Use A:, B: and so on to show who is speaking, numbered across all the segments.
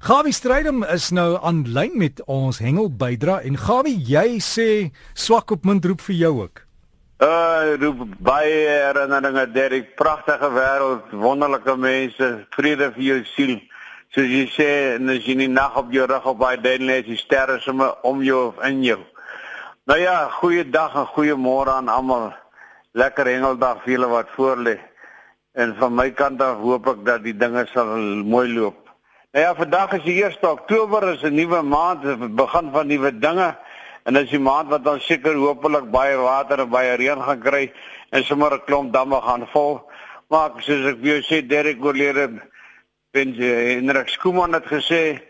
A: Gawie Strydom is nou aanlyn met ons hengel bydra en Gawie, jy sê swak op munt roep vir jou ook.
B: Uh, roep baie herinneringe deur die pragtige wêreld, wonderlike mense, vrede vir jou siel. Soos jy sê, as jy nie nag op jou rug op baie dan lê, die sterre sommer om jou of in jou. Nou ja, goeie dag en goeie môre aan almal. Lekker hengeldag vir julle wat voorlê. En van my kant af hoop ek dat die dinge sal mooi loop. Nou ja, vandag is die 1 Oktober, is 'n nuwe maand, die begin van nuwe dinge. En dis die maand wat ons seker hopelik baie water en baie reën gaan kry en sommer 'n klomp damme gaan vol. Maar soos ek vir jou sê, Derek oorlede ben Hendrik Skooman het gesê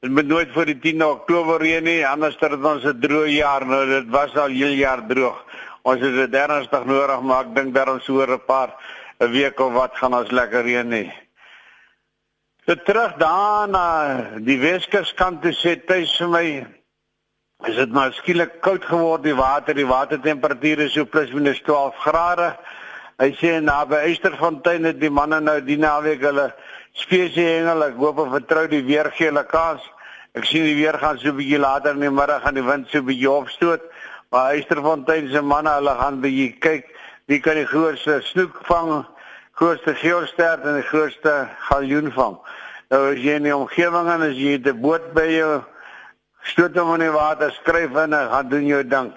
B: dit moet nooit voor die 10 Oktober reën nie, anders het ons 'n droë jaar. Nou dit was al heel jaar droog. Ons het dit ernstig nodig, maar ek dink daar ons hoor 'n paar 'n week of wat gaan ons lekker reën nie. Dit terug daarna die Weskaskant te sê tuis vir my is dit maar skielik koud geword die water die watertemperatuur is so plus minus 12 grade. Hy sê na by Eysterfontein het die manne nou die naweek hulle spesie hengel. Ek hoop en vertrou die weer gee hulle kans. Ek sien die weer gaan so 'n bietjie later in die middag gaan die wind so 'n bietjie opstoot. Maar Eysterfontein se manne hulle gaan bietjie kyk wie kan die grootste snoek vang grootste geelstert en die grootste galjoen vang. Nou as jy in die omgewing en as jy 'n boot by jou stoot hom in die water, skryf in en gaan doen jou ding.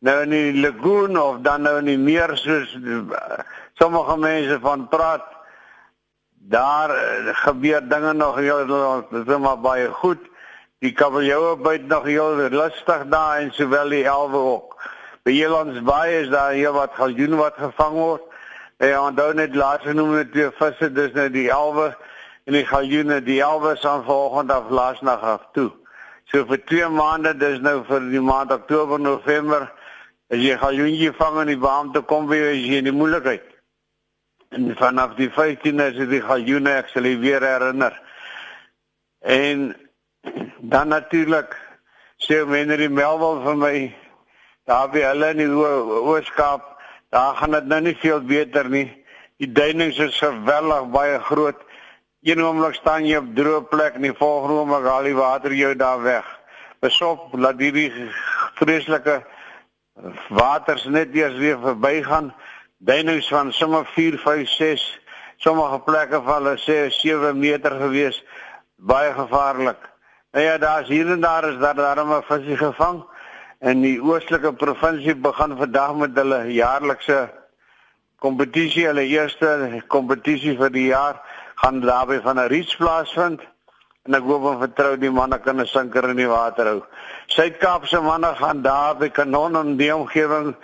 B: Nou in die lagoon of dan nou in die meer soos sommige mense van praat daar uh, gebeur dinge nog heel dit is maar baie goed. Die kabeljou byt nog heel lustig daar en sowel die elwe ook. By Jelands Baai is daar heel wat galjoen wat gevang word. Ja, onthou net laat genoem het twee visse, dis nou die elwe en die galjoene, die elwe staan vanoggend af laasnag af toe. So vir 2 maande, dis nou vir die maand Oktober, November, as jy galjoentjie vang in die baam te kom weer as jy in die moeilikheid. En vanaf die 15de is die galjoene ek sal weer herinner. En dan natuurlik sê mense die Melville vir my daar by hulle in die Ooskaap Daar gaan dit nou nie veel beter nie. Die duinings is geweldig baie groot. Een oomblik staan jy op droë plek en die volgende oomblik haal die water jou daar weg. Besop laat hierdie vreeslike waters net eers weer verbygaan. Duinings van sommer 4, 5, 6, sommige plekke van hulle sê 7 meter gewees. Baie gevaarlik. Nou ja, daar's hier en daar is daar daarmee visie gevang. In die oostelike provinsie begin vandag met hulle jaarlikse kompetisie, hulle eerste kompetisie vir die jaar gaan daarby van 'n reach plaasvind en ek hoop en vertrou die manne kan 'n sinker in die water hou. Suid-Kaapse manne gaan daar by kanon in die omgewing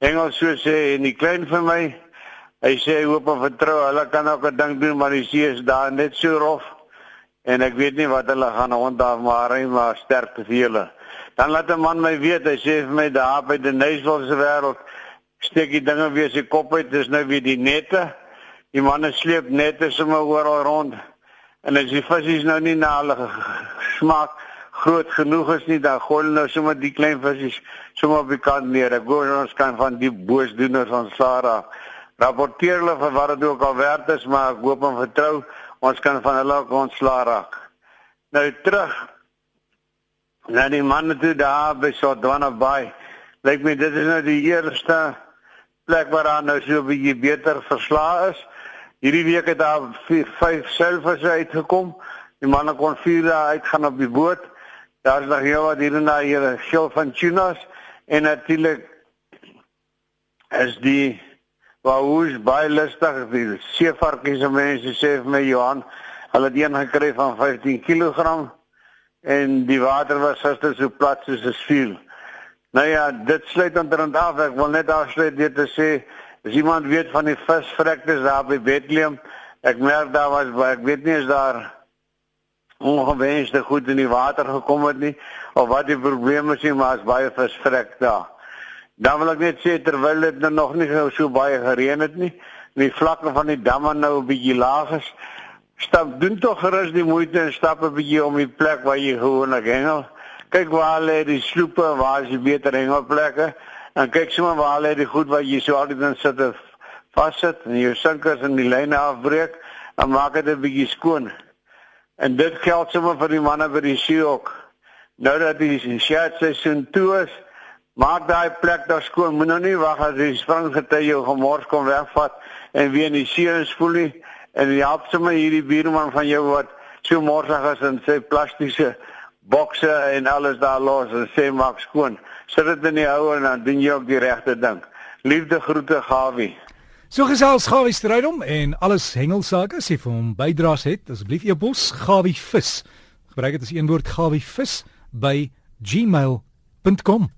B: Engels so sê en die klein vir my hy sê hoop en vertrou hulle kan ook 'n ding doen maar die see is daar net so rof en ek weet nie wat hulle gaan ontdaag maar hy maar sterk te hulle. Dan laat 'n man my weet, hy sê vir my daar by die Nysel se wêreld steek die dinge weer sy kop uit, dis nou weer die nette. Die manne sleep nette sommer oral rond. En as die visse nou nie na hulle smaak groot genoeg is nie, dan gooi hulle nou sommer die klein visse sommer op die kant neer. Ek gou ons kan van die boosdoeners van Sara rapporteer hulle vir wat dit ook al werd is, maar ek hoop en vertrou ons kan van hulle ontslaa raak. Nou terug Nou die manne toe daar by Sodwana Bay. Lyk my dit is nou die eerste plek waar daar nou so 'n bietjie beter verslae is. Hierdie week het daar 4 5 selfers uitgekom. Die manne kon 4 dae uitgaan op die boot. Daar's nog heel wat hier en daar hier skil van tunas en natuurlik is die waus baie lustig die seevarkies mense sê vir my Johan, hulle het een gekry van 15 kg en die water was gister so plat soos 'n vuur. Nou ja, dit sluit onderhand af. Ek wil net afsluit dit te sê, as iemand weet van die visvrektes daar by Bethlehem, ek merk daar was ek weet nie is daar ongewenste goed in die water gekom het nie of wat die probleem is nie, maar is baie visvrek daar. Dan wil ek net sê terwyl dit nou nog nie so baie gereën het nie, die vlakke van die damme nou 'n bietjie laag is, stap doen tog gerus die moeite en stap 'n bietjie om die plek waar jy gewoonlik hengel. Kyk waar lê die sloepe, waar is die beter hengelplekke? En kyk sommer waar lê die goed wat jy so altyd in sit vassit en jou sinkers en die lyne afbreek, dan maak dit 'n bietjie skoon. En dit geld sommer vir die manne by die see ook. Nou dat die shirt seisoen toe is, maak daai plek daar skoon. Moet nou wag as die springgety jou gemors kom wegvat en weer in die see inspoel nie. En jy help sommer hierdie buurman van jou wat so morsig is en sy plastiese bokse en alles daar los en sê maak skoon. Sit dit in die hou en dan doen jy ook die regte ding. Liefde groete Gawie.
A: So gesels Gawie Strydom en alles hengelsake jy vir hom bydraes het, asseblief e-pos Gawie vis. Gebruik dit as een woord Gawie vis by gmail.com